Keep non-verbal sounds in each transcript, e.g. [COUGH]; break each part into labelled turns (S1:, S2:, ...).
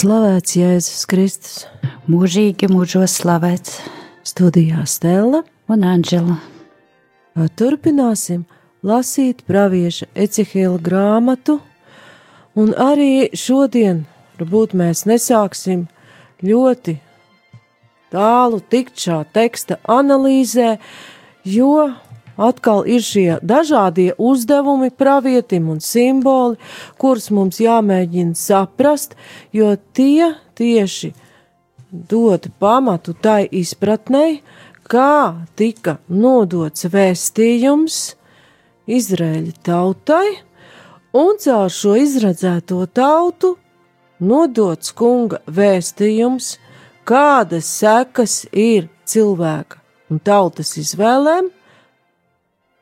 S1: Slavēts Jēzus Kristus,
S2: mūžīgi mūžos slavēts
S1: studijā Stela.
S2: un Anģela.
S1: Turpināsim lasīt pravieša Ecehela grāmatu, un arī šodien, varbūt mēs nesāksim ļoti tālu tikt šā teksta analīzē, jo atkal ir šie dažādie uzdevumi pravietim un simboli, kurus mums jāmēģina saprast, jo tie tieši dod pamatu tai izpratnei, kā tika nodots vēstījums Izraēļa tautai, un caur šo izredzēto tautu nodots kunga vēstījums, kādas sekas ir cilvēka un tautas izvēlēm,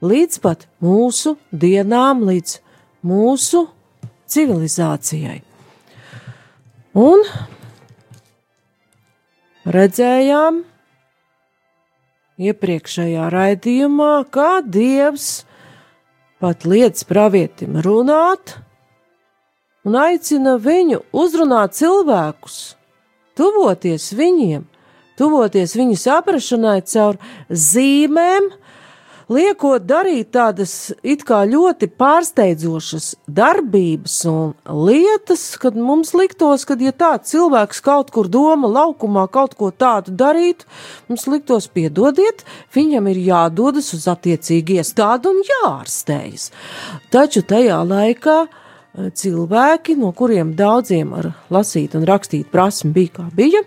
S1: līdz pat mūsu dienām, līdz mūsu civilizācijai. Un redzējām iepriekšējā raidījumā, kā Dievs pat liedz pravietim runāt un aicina viņu uzrunāt cilvēkus, tuvoties viņiem, tuvoties viņu saprašanai caur zīmēm, liekot darīt tādas it kā ļoti pārsteidzošas darbības un lietas, kad mums liktos, ka, ja tāds cilvēks kaut kur doma laukumā kaut ko tādu darītu, mums liktos piedodiet, viņam ir jādodas uz attiecīgi iestādi un jāārstējas. Taču tajā laikā eh, cilvēki, no kuriem daudziem ar lasīt un rakstīt prasmi bija kā bija,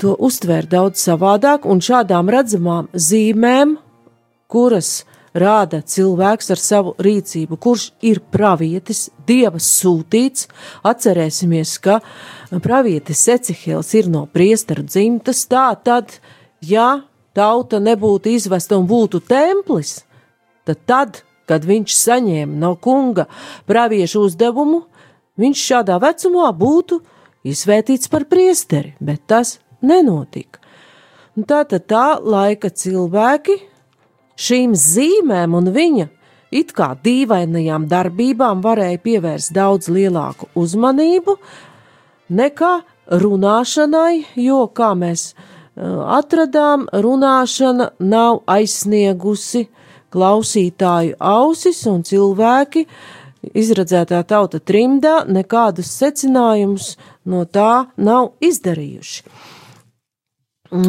S1: to uztvēra daudz savādāk un šādām redzamām zīmēm kuras rāda cilvēks ar savu rīcību, kurš ir pravietis, dieva sūtīts. Atcerēsimies, ka pravietis Ecihēls ir no priesteru dzimtas, tā tad, ja tauta nebūtu izvesta un būtu templis, tad tad, kad viņš saņēma no kunga praviešu uzdevumu, viņš šādā vecumā būtu izvērtīts par priesteri, bet tas nenotika. Un tā tad tā laika cilvēki Šīm zīmēm un viņa it kā dīvainajām darbībām varēja pievērst daudz lielāku uzmanību nekā runāšanai, jo, kā mēs atradām, runāšana nav aizsniegusi klausītāju ausis un cilvēki, izredzētā tauta trimdā, nekādus secinājumus no tā nav izdarījuši.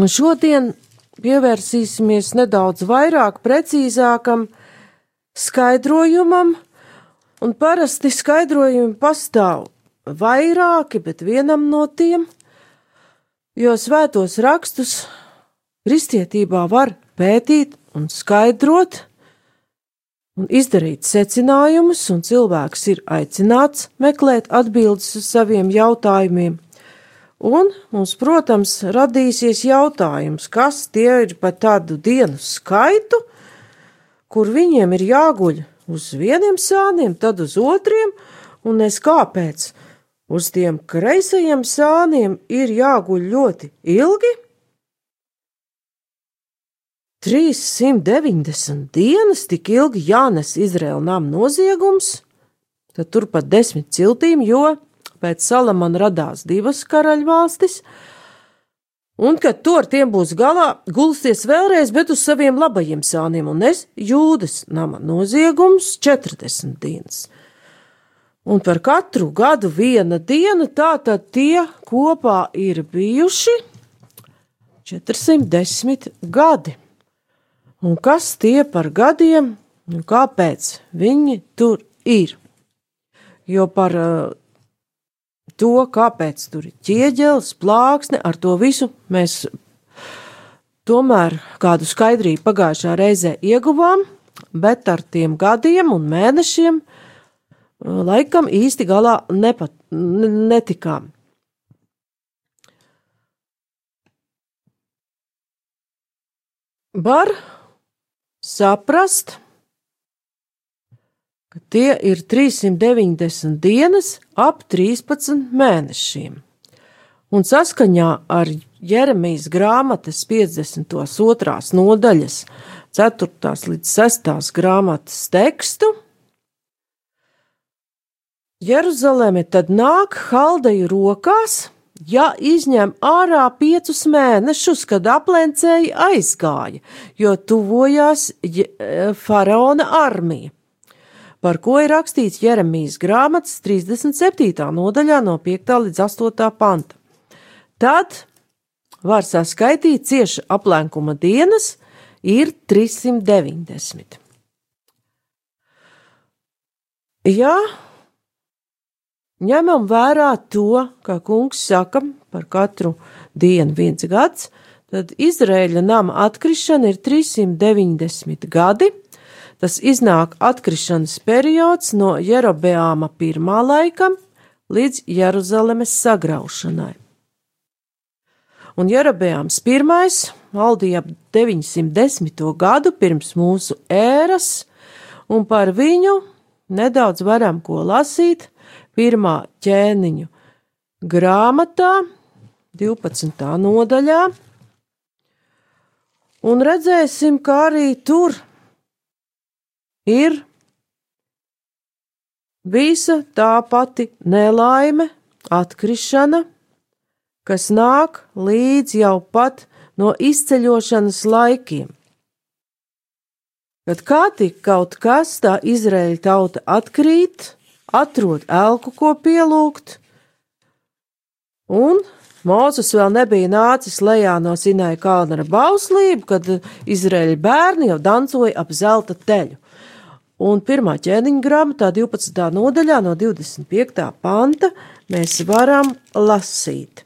S1: Šodien pievērsīsimies nedaudz vairāk, precīzākam skaidrojumam, un parasti skaidrojumi pastāv vairāki, bet vienam no tiem, jo svētos rakstus kristietībā var pētīt un skaidrot, un izdarīt secinājumus, un cilvēks ir aicināts meklēt atbildes uz saviem jautājumiem. Un mums, protams, radīsies jautājums, kas tie ir par tādu dienu skaitu, kur viņiem ir jāguļ uz vieniem sāniem, tad uz otriem, un es kāpēc uz tiem kreisajiem sāniem ir jāguļ ļoti ilgi. 390 dienas tik ilgi jānes Izraēla nama noziegums, tad turpat desmit ciltīm, jo pēc Salamana radās divas karaļvalstis, un kad to ar tiem būs galā, gulsties vēlreiz, bet uz saviem labajiem sāniem, un es jūdas nama noziegums 40 dienas. Un par katru gadu viena diena, tā tad tie kopā ir bijuši 410 gadi. Un kas tie par gadiem, un kāpēc viņi tur ir? Jo par uh, to, kāpēc tur ir ķieģelis, plāksne, ar to visu mēs tomēr kādu skaidrību pagājušā reizē ieguvām, bet ar tiem gadiem un mēnešiem laikam īsti galā nepat, netikām. Var saprast, ka tie ir 390 dienas ap 13 mēnešiem. Un saskaņā ar Jeremijas grāmatas 52. nodaļas 4. līdz 6. grāmatas tekstu, Jeruzaleme tad nāk haldeju rokās, ja izņem ārā piecus mēnešus, kad aplencēji aizgāja, jo tuvojās faraona armija par ko ir rakstīts Jeremijas grāmatas 37. nodaļā no 5. līdz 8. panta. Tad var saskaitīt cieša aplenkuma dienas ir 390. Ja ņemam vērā to, ka kungs saka par katru dienu viens gads, tad Izraēļa nama atkrišana ir 390 gadi, Tas iznāk atkrišanas periods no Jerobeāma pirmā laika līdz Jeruzalemes sagraušanai. Un Jerobeāms pirmais valdīja ap 910. gadu pirms mūsu ēras, un par viņu nedaudz varam ko lasīt pirmā ķēniņu grāmatā, 12. nodaļā, un redzēsim, kā arī tur ir visa tā pati nelaime, atkrišana, kas nāk līdz jau pat no izceļošanas laikiem. Kad kā tik kaut kas tā Izraēļa tauta atkrīt, atrod elku, ko pielūgt, un Mozus vēl nebija nācis lejā no Sinai kalna ar bauslību, kad Izraēļa bērni jau dancoja ap zelta teļu. Un pirmā ķēniņa grāmatā, 12. nodaļā, no 25. panta, mēs varam lasīt.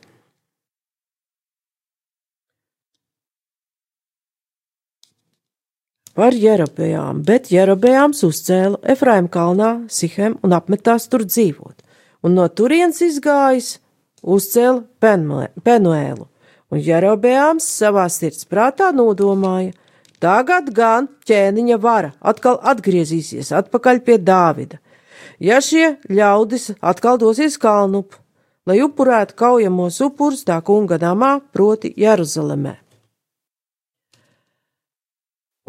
S1: Par Jerobējām, bet Jerobējāms uzcēla Efraim kalnā, Sihem un apmetās tur dzīvot, un no turienes izgājis uzcēla Penuēlu, un Jerobējāms savā sirds prātā nodomāja – Tagad gan ķēniņa vara atkal atgriezīsies atpakaļ pie Dāvida. Ja šie ļaudis atkal dosies kalnup, lai upurētu kaujamos upurus tā kunga namā, proti Jeruzalemē.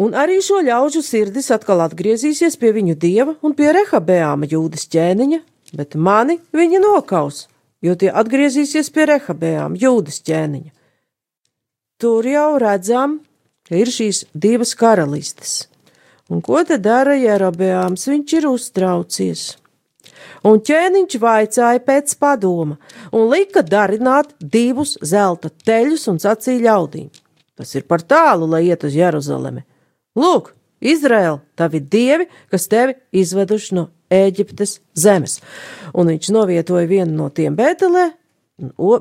S1: Un arī šo ļaužu sirdis atkal atgriezīsies pie viņu dieva un pie Rehabeāma jūdas ķēniņa, bet mani viņi nokaus, jo tie atgriezīsies pie Rehabeāma jūdas ķēniņa. Tur jau redzam, ka ir šīs divas karalistes. Un ko tad dara Jerobeāms? Viņš ir uztraucies. Un ķēniņš vaicāja pēc padoma un lika darināt divus zelta teļus un sacīja ļaudīm: Tas ir par tālu, lai iet uz Jeruzalemi. Lūk, Izraēl, tavi dievi, kas tevi izveduši no Ēģiptes zemes. Un viņš novietoja vienu no tiem Bētelē,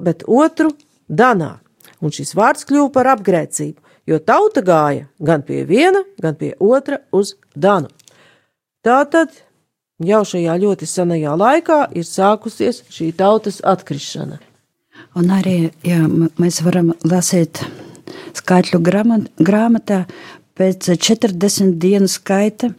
S1: bet otru Danā. Un šis vārds kļuva par apgrēcību jo tauta gāja gan pie viena, gan pie otra uz Danu. Tātad jau šajā ļoti senajā laikā ir sākusies šī tautas atkrišana.
S2: Un arī jā, mēs varam lasīt skaitļu grāmatā pēc 40 dienu skaita.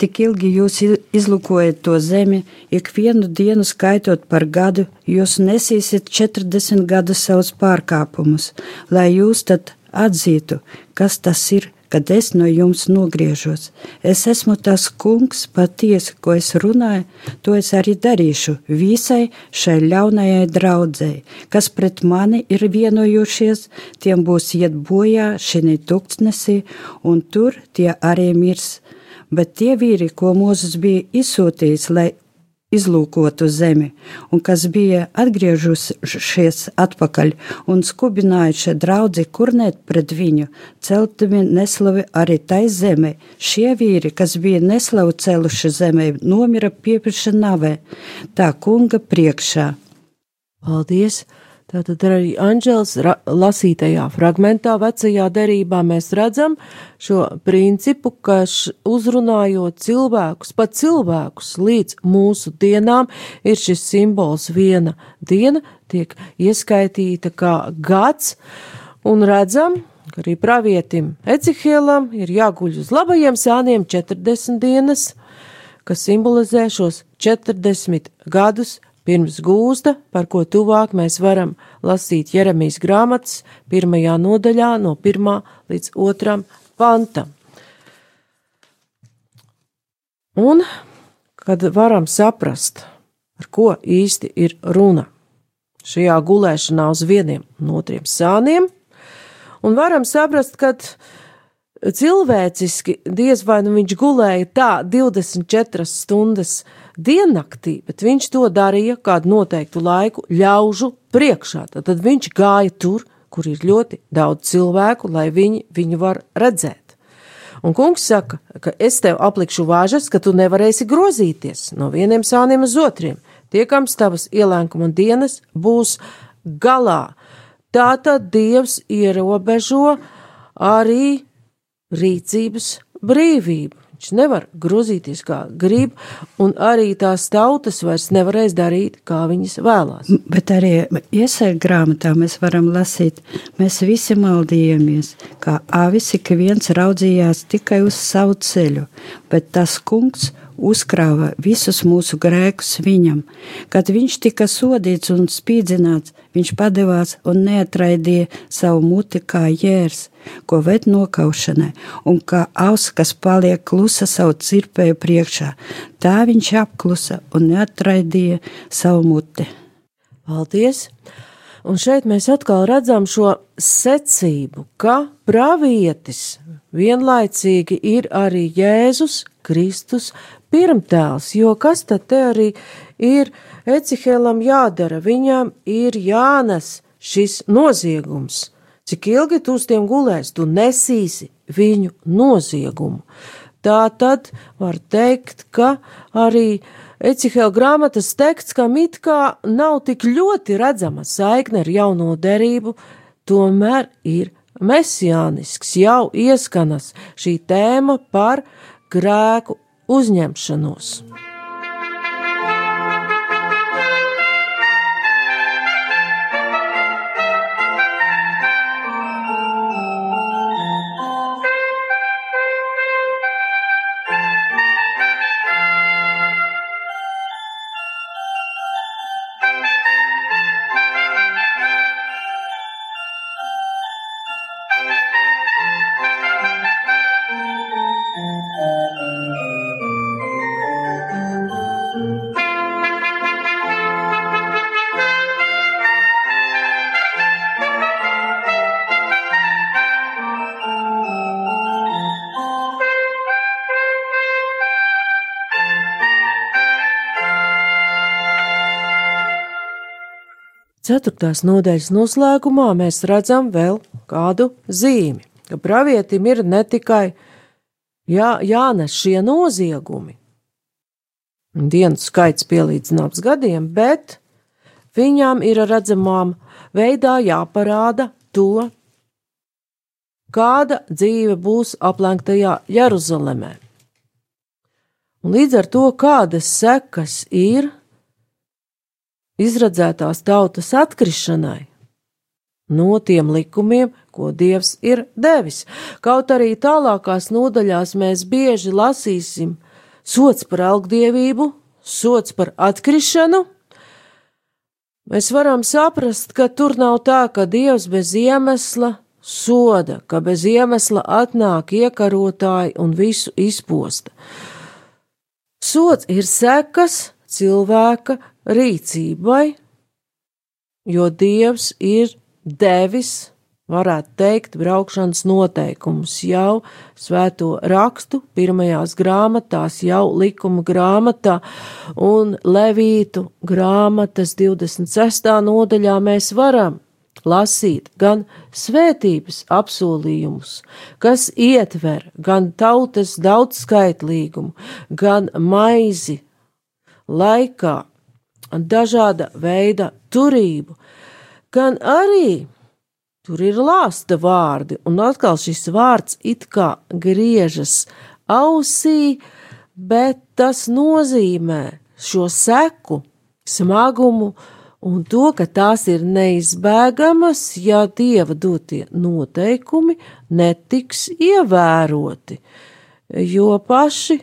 S2: Tik ilgi jūs izlūkojat to zemi, ikvienu dienu skaitot par gadu, jūs nesīsiet 40 gadus savus pārkāpumus, lai jūs tad atzītu, kas tas ir, kad es no jums nogriežos. Es esmu tas kungs, patiesi, ko es runāju, to es arī darīšu visai šai ļaunajai draudzēji, kas pret mani ir vienojušies, tiem būs iet bojā šī tūkstnesī, un tur tie arī mirs. Bet tie vīri, ko Mozus bija izsūtījis, lai izlūkotu zemi, un kas bija atgriežušies atpakaļ un skubinājuši draudzi kurnēt pret viņu, celtami neslavi arī tai zemē. Šie vīri, kas bija neslavu celuši zemē, nomira piepriekša navē, tā kunga priekšā.
S1: Paldies! Tātad arī Anģels lasītajā fragmentā vecajā derībā mēs redzam šo principu, ka uzrunājot cilvēkus, pat cilvēkus līdz mūsu dienām, ir šis simbols viena diena tiek ieskaitīta kā gads, un redzam, ka arī pravietim Ecihielam ir jāguļ uz labajiem sāniem 40 dienas, kas simbolizē šos 40 gadus pirms gūsta, par ko tuvāk mēs varam lasīt Jeremijas grāmatas pirmajā nodaļā no 1 līdz 2 pantam. Un, kad varam saprast, ar ko īsti ir runa šajā gulēšanā uz vieniem un otriem sāniem, un varam saprast, ka cilvēciski diez vai nu viņš gulēja tā 24 stundas diennaktī, bet viņš to darīja kādu noteiktu laiku ļaužu priekšā. Tad, viņš gāja tur, kur ir ļoti daudz cilvēku, lai viņi viņu var redzēt. Un kungs saka, ka es tev aplikšu vāžas, ka tu nevarēsi grozīties no vieniem sāniem uz otriem. Tiekams tavas ielēkuma dienas būs galā. Tātad Dievs ierobežo arī rīcības brīvību. Viņš nevar grozīties kā grib, un arī tās tautas vairs nevarēs darīt, kā viņas vēlās.
S2: Bet arī iesaistīt grāmatā mēs varam lasīt, mēs visi maldījāmies, kā avis, ik viens raudzījās tikai uz savu ceļu, bet tas kungs uzkrāja visus mūsu grēkus viņam. Kad viņš tika sodīts un spīdzināts, viņš padevās un neatraidīja savu muti kā jērs, ko ved nokaušanai, un kā auss, kas paliek klusa savu cirpēju priekšā. Tā viņš apklusa un neatraidīja savu muti.
S1: Paldies! Un šeit mēs atkal redzam šo secību, ka pravietis vienlaicīgi ir arī Jēzus Kristus pirmtēls, jo kas tad te arī ir Ecihēlam jādara? Viņam ir jānes šis noziegums. Cik ilgi tu uz tiem gulēsi, tu nesīsi viņu noziegumu. Tā tad var teikt, ka arī Ecihēla grāmatas teksts, kam it kā nav tik ļoti redzama saikne ar jauno derību, tomēr ir mesijānisks, jau ieskanas šī tēma par grēku uzņemšanos. Ceturtās nodaļas noslēgumā mēs redzam vēl kādu zīmi, ka pravietim ir ne tikai jā, jānes šie noziegumi, dienu skaits pielīdzināms gadiem, bet viņām ir redzamām veidā jāparāda to, kāda dzīve būs aplenktajā Jeruzalemē. Un līdz ar to, kādas sekas ir izradzētās tautas atkrišanai no tiem likumiem, ko Dievs ir devis. Kaut arī tālākās nodaļās mēs bieži lasīsim sots par algdievību, sots par atkrišanu. Mēs varam saprast, ka tur nav tā, ka Dievs bez iemesla soda, ka bez iemesla atnāk iekarotāji un visu izposta. Sots ir sekas cilvēka rīcībai, jo Dievs ir devis, varētu teikt, braukšanas noteikumus jau svēto rakstu pirmajās grāmatās, jau likuma grāmatā un levītu grāmatas 26. nodaļā mēs varam lasīt gan svētības apsolījumus, kas ietver gan tautas daudzskaitlīgumu, gan maizi laikā, dažāda veida turību, gan arī tur ir lāsta vārdi, un atkal šis vārds it kā griežas ausī, bet tas nozīmē šo seku, smagumu un to, ka tās ir neizbēgamas, ja dieva dotie noteikumi netiks ievēroti. Jo paši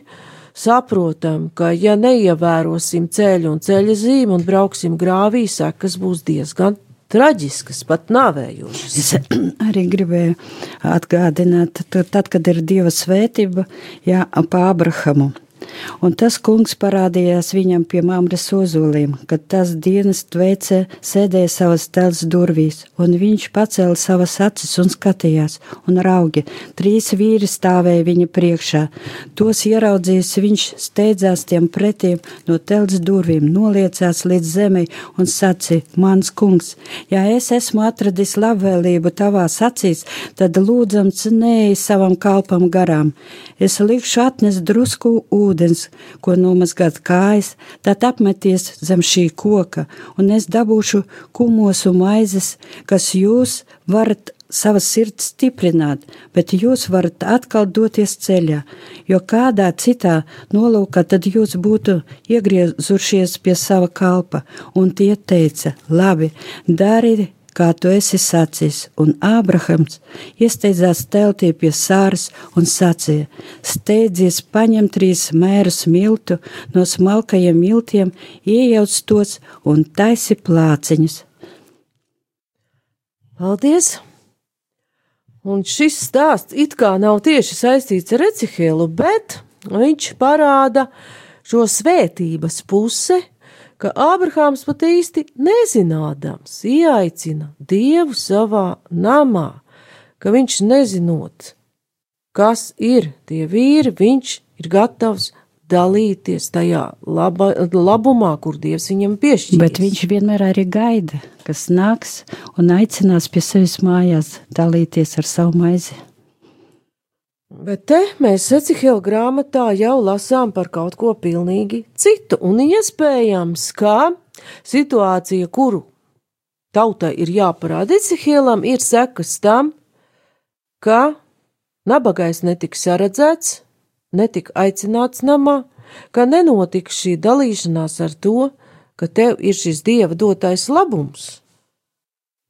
S1: saprotam, ka ja neievērosim ceļu un ceļa zīmi un brauksim grāvī, sekas būs diezgan traģiskas, pat nāvējošas.
S2: Es [CLEARS THROAT] arī gribēju atgādināt, tad, kad ir Dieva svētība, jā, ap Ābrahamu. Un tas kungs parādījās viņam pie māmras ozoliem, kad tas dienas tveicē sēdēja savas tels durvīs, un viņš pacēla savas acis un skatījās, un raugi, trīs vīri stāvēja viņa priekšā. Tos ieraudzījis viņš steidzās tiem pretiem no tels durvīm, noliecās līdz zemei un sacīja, mans kungs, ja es esmu atradis labvēlību tavās acīs, tad lūdzams neej savam kalpam garām. Es likšu atnest drusku ūdeni ūdens, ko nomazgāt kājas, tad apmeties zem šī koka, un es dabūšu kumosu maizes, kas jūs varat savas sirds stiprināt, bet jūs varat atkal doties ceļā, jo kādā citā nolūkā tad jūs būtu iegriezušies pie sava kalpa, un tie teica, labi, dari kā tu esi sacījis, un Ābrahams iesteidzās teltī pie sāras un sacīja: Steidzies, paņem trīs mērus miltu no smalkajiem miltiem, iejauc tos un taisi plāciņus.
S1: Paldies! Un šis stāsts it kā nav tieši saistīts ar Ecihēlu, bet viņš parāda šo svētības pusi, ka Ābrahāms pat īsti nezinādams ieaicina Dievu savā namā, ka viņš nezinot, kas ir tie vīri, viņš ir gatavs dalīties tajā laba, labumā, kur Dievs viņam piešķīra.
S2: Bet viņš vienmēr arī gaida, kas nāks un aicinās pie sevis mājās dalīties ar savu maizi.
S1: Bet te mēs Ecihela grāmatā jau lasām par kaut ko pilnīgi citu, un iespējams, ka situācija, kuru tautai ir jāparāda Ecihielam, ir sekas tam, ka nabagais netika saredzēts, netika aicināts namā, ka nenotika šī dalīšanās ar to, ka tev ir šis dieva dotais labums.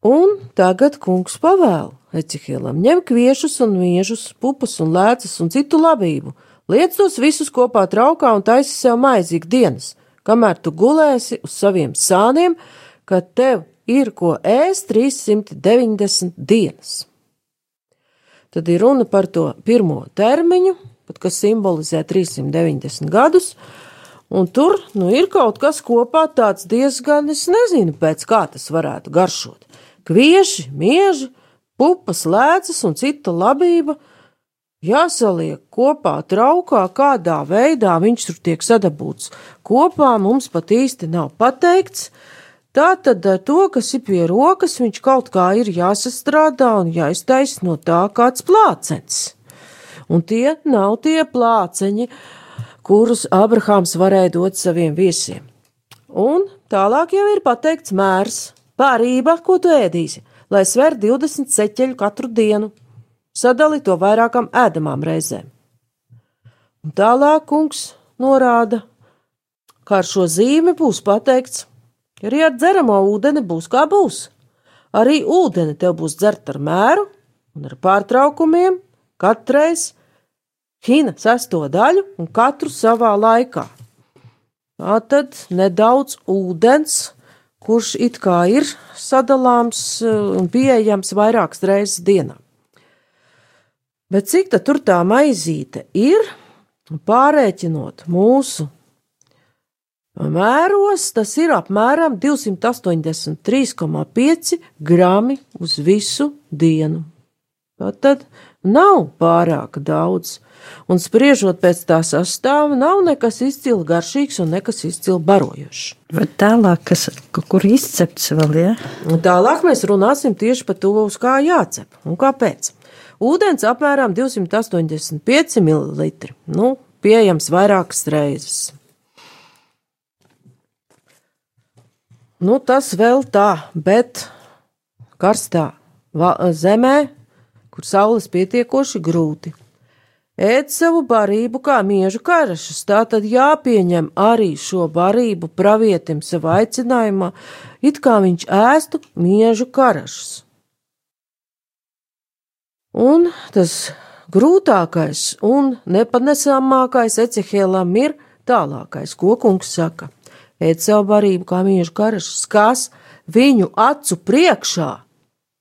S1: Un tagad kungs pavēl Ecihēlam ņem kviešus un miežus, pupas un lēcas un citu labību, liec tos visus kopā traukā un taisi sev maizīg dienas, kamēr tu gulēsi uz saviem sāniem, kad tev ir ko ēst 390 dienas. Tad ir runa par to pirmo termiņu, kas simbolizē 390 gadus, un tur nu, ir kaut kas kopā tāds diezgan, es nezinu, pēc kā tas varētu garšot. Kvieši, mieži, pupas, lēcas un cita labība jāsaliek kopā traukā, kādā veidā viņš tur tiek sadabūts. Kopā mums pat īsti nav pateikts. Tā tad ar to, kas ir pie rokas, viņš kaut kā ir jāsastrādā un jāiztaisa no tā kāds plācens. Un tie nav tie plāceņi, kurus Abrahāms varēja dot saviem viesiem. Un tālāk jau ir pateikts mērs, pārība, ko tu ēdīsi lai sver 20 seķeļu katru dienu, sadali to vairākām ēdamām reizēm. Un tālāk kungs norāda, ka ar šo zīmi būs pateikts, arī ar dzeramo ūdeni būs kā būs. Arī ūdeni tev būs dzert ar mēru un ar pārtraukumiem, katreiz hina sesto daļu un katru savā laikā. Tā tad nedaudz ūdens, kurš it kā ir sadalāms eh, un pieejams vairākas reizes dienā. Bet cik tad tur tā maizīte ir, pārēķinot mūsu mēros, tas ir apmēram 283,5 grami uz visu dienu. Tad nav pārāk daudz un spriežot pēc tā sastāva, nav nekas izcili garšīgs un nekas izcili barojošs.
S2: Bet tālāk, kas, kur izcepts vēl, ja?
S1: Un tālāk mēs runāsim tieši par to, uz kā jācep un kāpēc. Ūdens apmēram 285 ml. Nu, pieejams vairākas reizes. Nu, tas vēl tā, bet karstā zemē, kur saules pietiekoši grūti. Ēd savu barību kā miežu karašas, tā tad jāpieņem arī šo barību pravietim savā aicinājumā, it kā viņš ēstu miežu karašas. Un tas grūtākais un nepanesamākais Ecehēlam ir tālākais, ko kungs saka. Ēd savu barību kā miežu karašas, kas viņu acu priekšā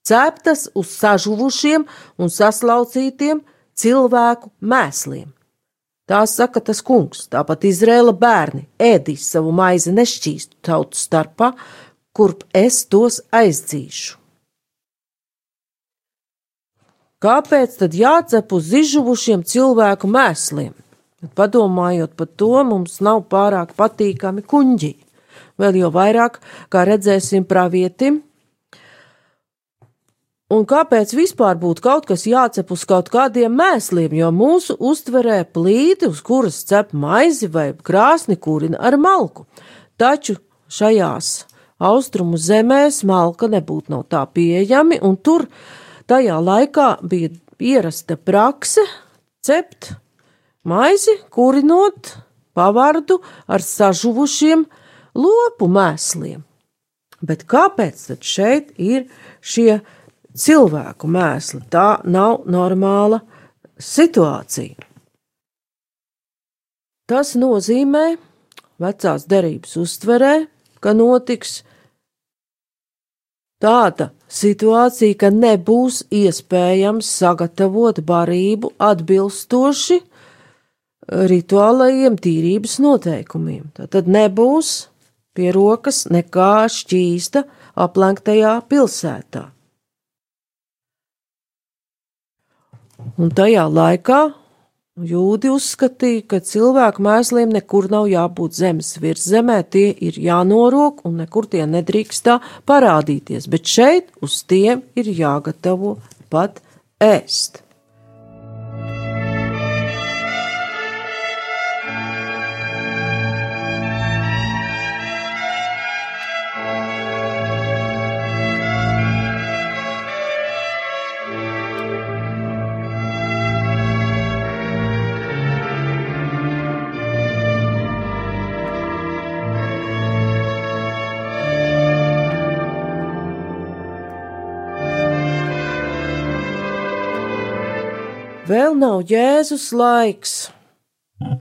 S1: ceptas uz sažuvušiem un saslaucītiem cilvēku mēsliem. Tā saka tas kungs, tāpat Izrēla bērni ēdīs savu maizi nešķīstu tautu starpā, kurp es tos aizdzīšu. Kāpēc tad jācep uz izžuvušiem cilvēku mēsliem? Padomājot par to, mums nav pārāk patīkami kuņģi. Vēl jau vairāk, kā redzēsim pravietim, Un kāpēc vispār būtu kaut kas jācep uz kaut kādiem mēsliem, jo mūsu uztverē plīti, uz kuras cep maizi vai krāsni kurina ar malku. Taču šajās austrumu zemēs malka nebūtu nav tā pieejami, un tur tajā laikā bija ierasta prakse cept maizi, kurinot pavardu ar sažuvušiem lopu mēsliem. Bet kāpēc tad šeit ir šie cilvēku mēsli. Tā nav normāla situācija. Tas nozīmē, vecās derības uztverē, ka notiks tāda situācija, ka nebūs iespējams sagatavot barību atbilstoši rituālajiem tīrības noteikumiem. Tad nebūs pie rokas nekā šķīsta aplenktajā pilsētā. Un tajā laikā jūdi uzskatīja, ka cilvēku mēsliem nekur nav jābūt zemes virszemē, tie ir jānorok un nekur tie nedrīkst tā parādīties, bet šeit uz tiem ir jāgatavo pat ēst. Vēl nav Jēzus laiks,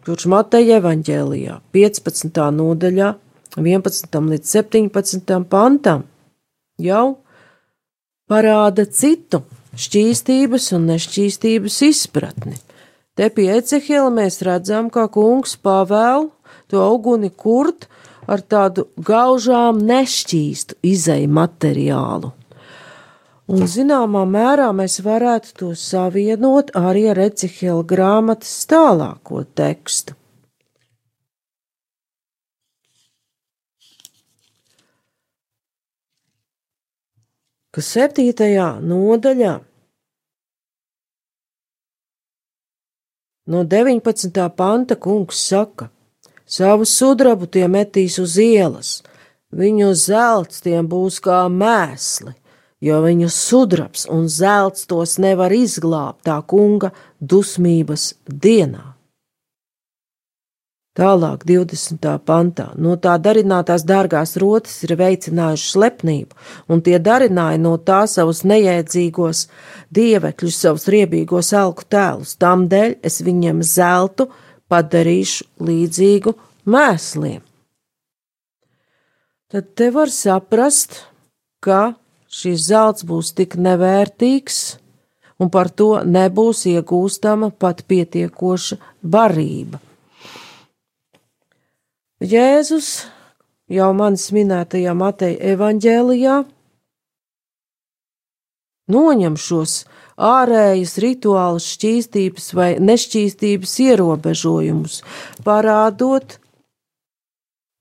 S1: kurš Mateja evaņģēlijā 15. nodaļā 11. līdz 17. pantam jau parāda citu šķīstības un nešķīstības izpratni. Te pie Ecehila mēs redzam, kā kungs pavēl to auguni kurt ar tādu gaužām nešķīstu izēju materiālu. Un zināmā mērā mēs varētu to savienot arī ar Ecihela grāmatas tālāko tekstu. Ka septītajā nodaļā no 19. panta kungs saka, savu sudrabu tie metīs uz ielas, viņu zelts tiem būs kā mēsli, jo viņu sudrabs un zelts tos nevar izglābt tā kunga dusmības dienā. Tālāk, 20. pantā, no tā darinātās dārgās rotas ir veicinājušas lepnību, un tie darināja no tā savus nejēdzīgos dievekļus, savus riebīgos alku tēlus. Tādēļ es viņiem zeltu padarīšu līdzīgu mēsliem. Tad te var saprast, ka šis zelts būs tik nevērtīgs, un par to nebūs iegūstama pat pietiekoša barība. Jēzus jau manis minētajā Mateja evaņģēlijā noņem šos ārējas rituālus, šķīstības vai nešķīstības ierobežojumus, parādot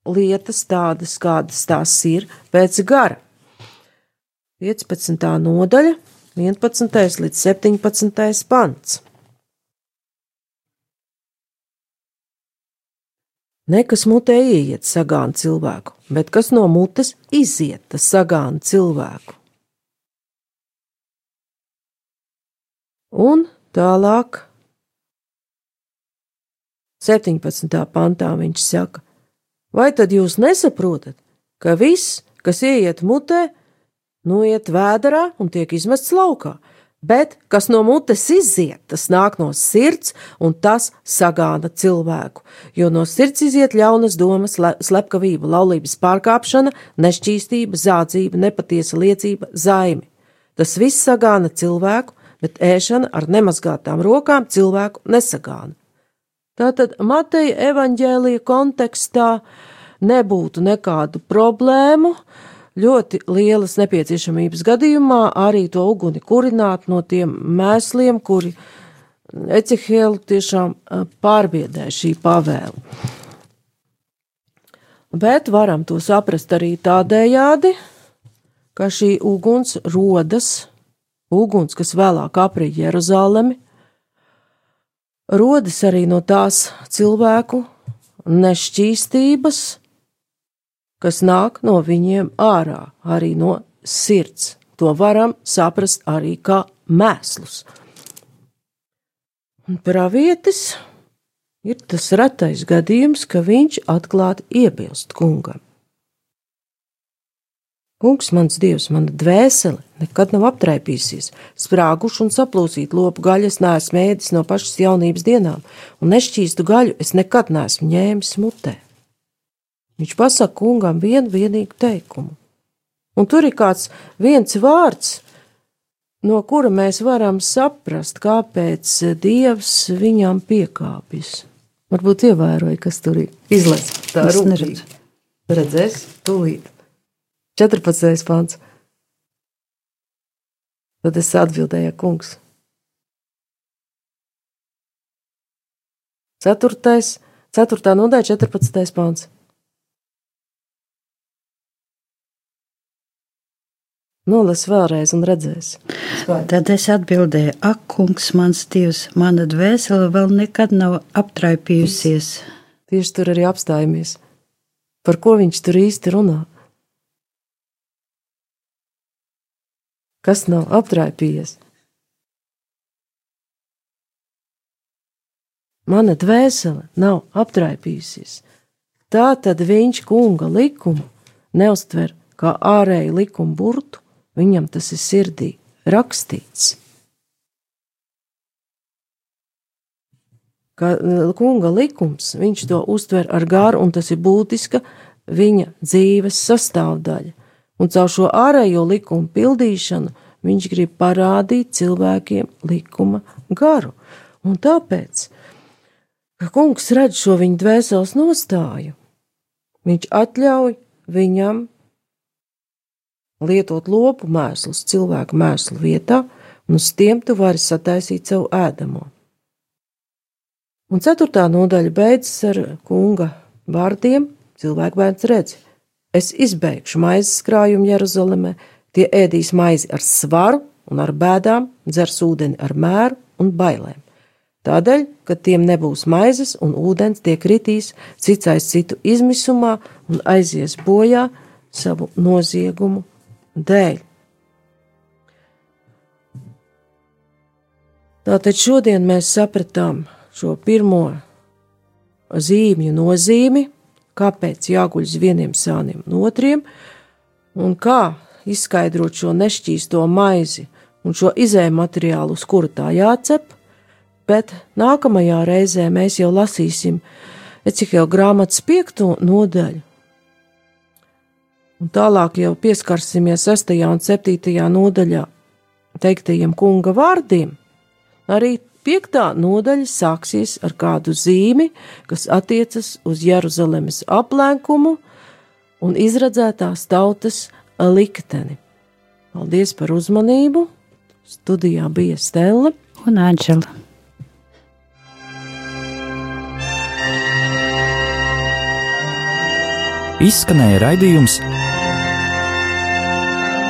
S1: lietas tādas, kādas tās ir pēc gara. 15. nodaļa, 11. līdz 17. pants. Nekas mutē ieiet sagāna cilvēku, bet kas no mutes iziet, tas sagāna cilvēku. Un tālāk 17. pantā viņš saka: Vai tad jūs nesaprotat, ka viss, kas ieiet mutē, noiet vēderā un tiek izmests laukā? Bet kas no mutes iziet, tas nāk no sirds, un tas sagāna cilvēku. Jo no sirds iziet ļaunas domas, slepkavība, laulības pārkāpšana, nešķīstība, zādzība, nepatiesa liecība, zaimi. Tas viss sagāna cilvēku, bet ēšana ar nemazgātām rokām cilvēku nesagāna. Tātad Mateja evaņģēlija kontekstā nebūtu nekādu problēmu, ļoti lielas nepieciešamības gadījumā arī to uguni kurināt no tiem mēsliem, kuri Ecehēlu tiešām pārbiedē šī pavēle. Bet varam to saprast arī tādējādi, ka šī uguns rodas, uguns, kas vēlāk aprīja Jeruzalemi, rodas arī no tās cilvēku nešķīstības, kas nāk no viņiem ārā, arī no sirds. To varam saprast arī kā mēslus. Un pravietis ir tas retais gadījums, ka viņš atklāti iebilst kungam. Kungs, mans dievs, mana dvēsele nekad nav aptraipījusies, sprāguši un saplūsīt lopu gaļu es neesmu ēdis no pašas jaunības dienām, un nešķīstu gaļu es nekad neesmu ņēmis mutē. Viņš pasaka kungam vienu vienīgu teikumu. Un tur ir kāds viens vārds, no kura mēs varam saprast, kāpēc Dievs viņam piekāpjas. Varbūt ievēroja, kas tur ir izlaists. Tā ir rūpīgi. Redzēs, tūlīt. 14. pāns. Tad es atbildēju, kungs. 4. 4. nodaļa, 14. pāns. Nolas vēlreiz un redzēs.
S2: Tad es atbildēju, ak, kungs, mans dievs, mana dvēsele vēl nekad nav aptraipījusies.
S1: Tieši tur arī apstājamies. Par ko viņš tur īsti runā? Kas nav aptraipījies? Mana dvēsele nav aptraipījusies. Tā tad viņš kunga likumu neuztver kā ārēju likumu burtu, Viņam tas ir sirdī rakstīts. Kā eh, kunga likums, viņš to uztver ar garu, un tas ir būtiska viņa dzīves sastāvdaļa. Un caur šo ārējo likumu pildīšanu viņš grib parādīt cilvēkiem likuma garu. Un tāpēc, ka kungs redz šo viņa dvēseles nostāju, viņš atļauj viņam lietot lopu mēslus cilvēku mēslu vietā, un uz tiem tu vari sataisīt savu ēdamo. Un ceturtā nodaļa beidzas ar kunga vārdiem: cilvēku bērns redz, es izbeigšu maizes krājumu Jeruzalemē, tie ēdīs maizi ar svaru un ar bēdām, dzers ūdeni ar mēru un bailēm. Tādēļ, ka tiem nebūs maizes un ūdens, tie kritīs cits aiz citu izmisumā un aizies bojā savu noziegumu dēļ. Tātad šodien mēs sapratām šo pirmo zīmju nozīmi, kāpēc jāguļ uz vieniem sāniem un otriem, un kā izskaidrot šo nešķīsto maizi un šo izēju materiālu, uz kura tā jācep, bet nākamajā reizē mēs jau lasīsim Ecihela grāmatas piekto nodaļu, un tālāk jau pieskarsimies 6. un 7. nodaļā teiktajiem kunga vārdiem, arī 5. nodaļa sāksies ar kādu zīmi, kas attiecas uz Jeruzalemes aplēkumu un izredzētās tautas likteni. Paldies par uzmanību! Studijā bija Stela
S2: un Anģela.
S3: Izskanēja raidījums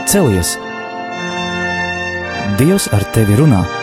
S3: Celies! Dievs ar tevi runā!